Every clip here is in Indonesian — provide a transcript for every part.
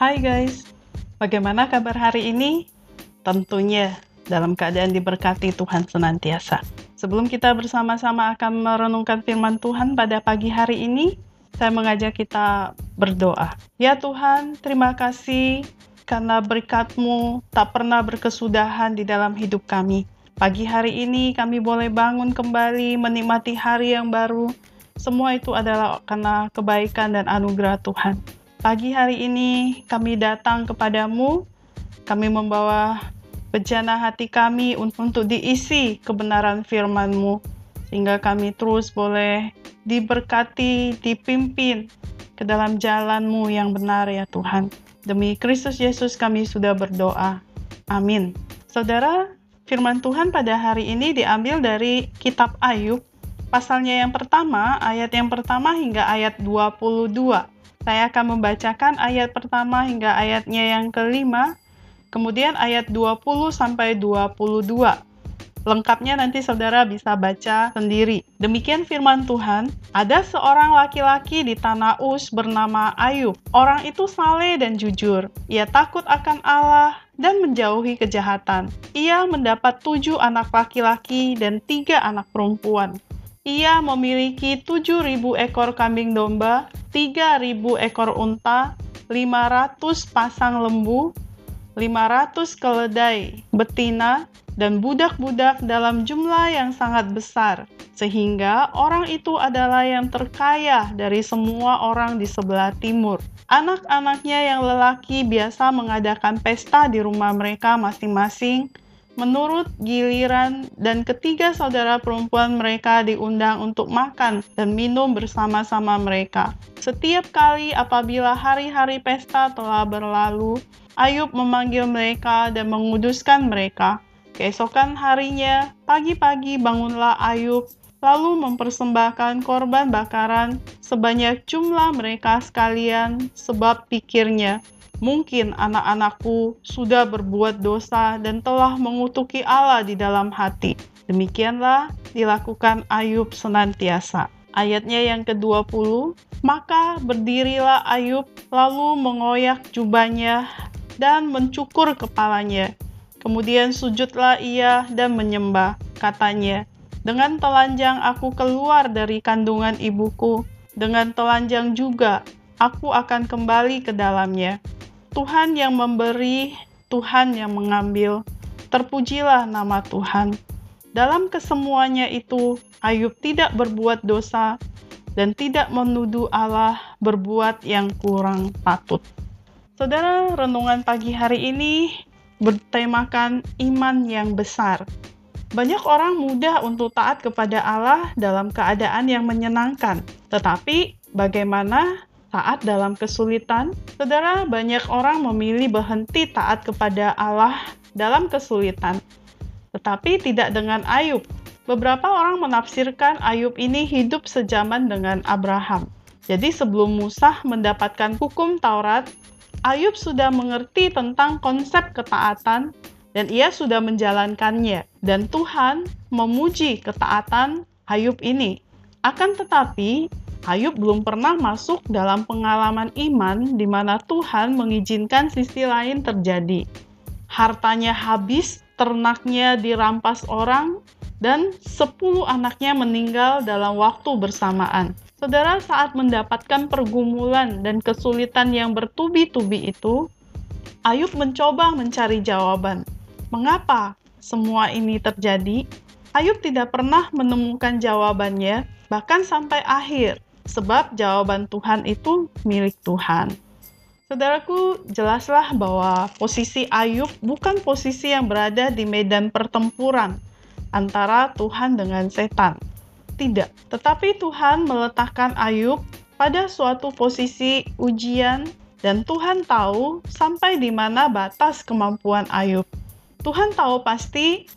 Hai guys, bagaimana kabar hari ini? Tentunya dalam keadaan diberkati Tuhan senantiasa. Sebelum kita bersama-sama akan merenungkan firman Tuhan pada pagi hari ini, saya mengajak kita berdoa. Ya Tuhan, terima kasih karena berkat-Mu tak pernah berkesudahan di dalam hidup kami. Pagi hari ini kami boleh bangun kembali menikmati hari yang baru. Semua itu adalah karena kebaikan dan anugerah Tuhan. Pagi hari ini kami datang kepadamu, kami membawa bejana hati kami untuk diisi kebenaran firman-Mu, sehingga kami terus boleh diberkati, dipimpin ke dalam jalan-Mu yang benar ya Tuhan. Demi Kristus Yesus kami sudah berdoa. Amin. Saudara, firman Tuhan pada hari ini diambil dari kitab Ayub, pasalnya yang pertama, ayat yang pertama hingga ayat 22. Saya akan membacakan ayat pertama hingga ayatnya yang kelima, kemudian ayat 20 sampai 22. Lengkapnya nanti saudara bisa baca sendiri. Demikian firman Tuhan, ada seorang laki-laki di tanah Us bernama Ayub. Orang itu saleh dan jujur. Ia takut akan Allah dan menjauhi kejahatan. Ia mendapat tujuh anak laki-laki dan tiga anak perempuan. Ia memiliki 7.000 ekor kambing domba, 3.000 ekor unta, 500 pasang lembu, 500 keledai betina, dan budak-budak dalam jumlah yang sangat besar, sehingga orang itu adalah yang terkaya dari semua orang di sebelah timur. Anak-anaknya yang lelaki biasa mengadakan pesta di rumah mereka masing-masing, menurut giliran dan ketiga saudara perempuan mereka diundang untuk makan dan minum bersama-sama mereka. Setiap kali apabila hari-hari pesta telah berlalu, Ayub memanggil mereka dan menguduskan mereka. Keesokan harinya, pagi-pagi bangunlah Ayub lalu mempersembahkan korban bakaran sebanyak jumlah mereka sekalian sebab pikirnya, Mungkin anak-anakku sudah berbuat dosa dan telah mengutuki Allah di dalam hati. Demikianlah dilakukan Ayub senantiasa. Ayatnya yang ke-20, maka berdirilah Ayub lalu mengoyak jubahnya dan mencukur kepalanya. Kemudian sujudlah ia dan menyembah. Katanya, dengan telanjang aku keluar dari kandungan ibuku, dengan telanjang juga aku akan kembali ke dalamnya. Tuhan yang memberi, Tuhan yang mengambil. Terpujilah nama Tuhan. Dalam kesemuanya itu, Ayub tidak berbuat dosa dan tidak menuduh Allah berbuat yang kurang patut. Saudara, renungan pagi hari ini bertemakan iman yang besar. Banyak orang mudah untuk taat kepada Allah dalam keadaan yang menyenangkan, tetapi bagaimana taat dalam kesulitan, saudara, banyak orang memilih berhenti taat kepada Allah dalam kesulitan, tetapi tidak dengan Ayub. Beberapa orang menafsirkan Ayub ini hidup sejaman dengan Abraham. Jadi sebelum Musa mendapatkan hukum Taurat, Ayub sudah mengerti tentang konsep ketaatan dan ia sudah menjalankannya. Dan Tuhan memuji ketaatan Ayub ini. Akan tetapi, Ayub belum pernah masuk dalam pengalaman iman di mana Tuhan mengizinkan sisi lain terjadi. Hartanya habis, ternaknya dirampas orang, dan sepuluh anaknya meninggal dalam waktu bersamaan. Saudara, saat mendapatkan pergumulan dan kesulitan yang bertubi-tubi itu, Ayub mencoba mencari jawaban. Mengapa semua ini terjadi? Ayub tidak pernah menemukan jawabannya, bahkan sampai akhir sebab jawaban Tuhan itu milik Tuhan. Saudaraku, jelaslah bahwa posisi Ayub bukan posisi yang berada di medan pertempuran antara Tuhan dengan setan. Tidak, tetapi Tuhan meletakkan Ayub pada suatu posisi ujian dan Tuhan tahu sampai di mana batas kemampuan Ayub. Tuhan tahu pasti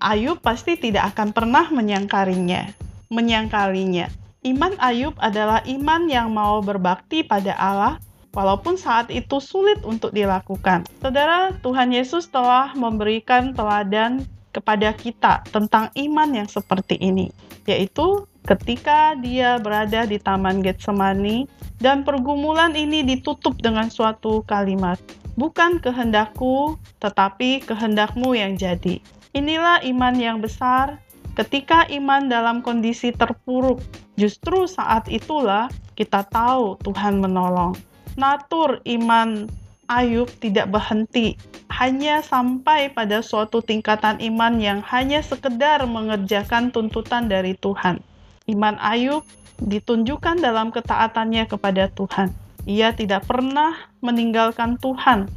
Ayub pasti tidak akan pernah menyangkarinya, menyangkalinya. Iman Ayub adalah iman yang mau berbakti pada Allah, walaupun saat itu sulit untuk dilakukan. Saudara, Tuhan Yesus telah memberikan teladan kepada kita tentang iman yang seperti ini, yaitu ketika dia berada di Taman Getsemani Dan pergumulan ini ditutup dengan suatu kalimat, "Bukan kehendakku, tetapi kehendakmu yang jadi." Inilah iman yang besar ketika iman dalam kondisi terpuruk. Justru saat itulah kita tahu Tuhan menolong. Natur iman Ayub tidak berhenti, hanya sampai pada suatu tingkatan iman yang hanya sekedar mengerjakan tuntutan dari Tuhan. Iman Ayub ditunjukkan dalam ketaatannya kepada Tuhan. Ia tidak pernah meninggalkan Tuhan,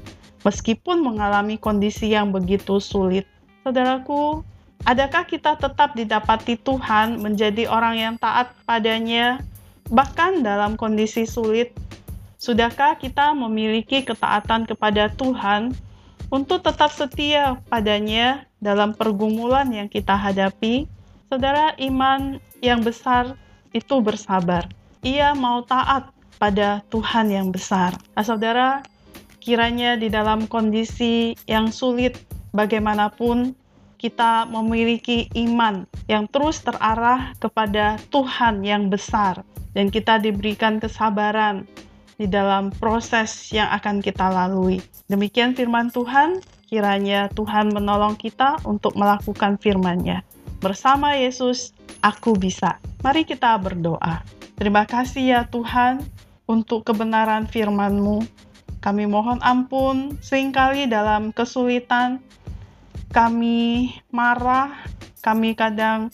meskipun mengalami kondisi yang begitu sulit. Saudaraku, adakah kita tetap didapati Tuhan menjadi orang yang taat padanya, bahkan dalam kondisi sulit? Sudahkah kita memiliki ketaatan kepada Tuhan untuk tetap setia padanya dalam pergumulan yang kita hadapi? Saudara, iman yang besar itu bersabar. Ia mau taat pada Tuhan yang besar. Nah, saudara, kiranya di dalam kondisi yang sulit bagaimanapun kita memiliki iman yang terus terarah kepada Tuhan yang besar dan kita diberikan kesabaran di dalam proses yang akan kita lalui. Demikian firman Tuhan, kiranya Tuhan menolong kita untuk melakukan firman-Nya. Bersama Yesus, aku bisa. Mari kita berdoa. Terima kasih ya Tuhan untuk kebenaran firman-Mu. Kami mohon ampun sering kali dalam kesulitan, kami marah, kami kadang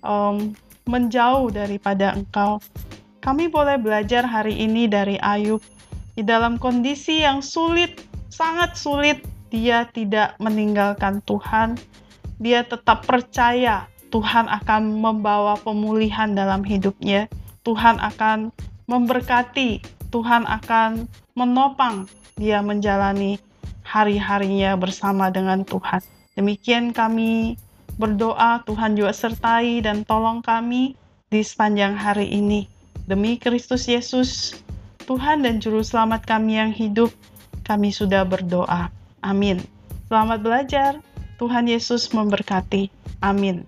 um, menjauh daripada Engkau. Kami boleh belajar hari ini dari Ayub. Di dalam kondisi yang sulit, sangat sulit, dia tidak meninggalkan Tuhan. Dia tetap percaya Tuhan akan membawa pemulihan dalam hidupnya. Tuhan akan memberkati, Tuhan akan menopang dia menjalani hari-harinya bersama dengan Tuhan. Demikian kami berdoa, Tuhan juga sertai dan tolong kami di sepanjang hari ini. Demi Kristus Yesus, Tuhan dan Juru Selamat kami yang hidup, kami sudah berdoa. Amin. Selamat belajar. Tuhan Yesus memberkati. Amin.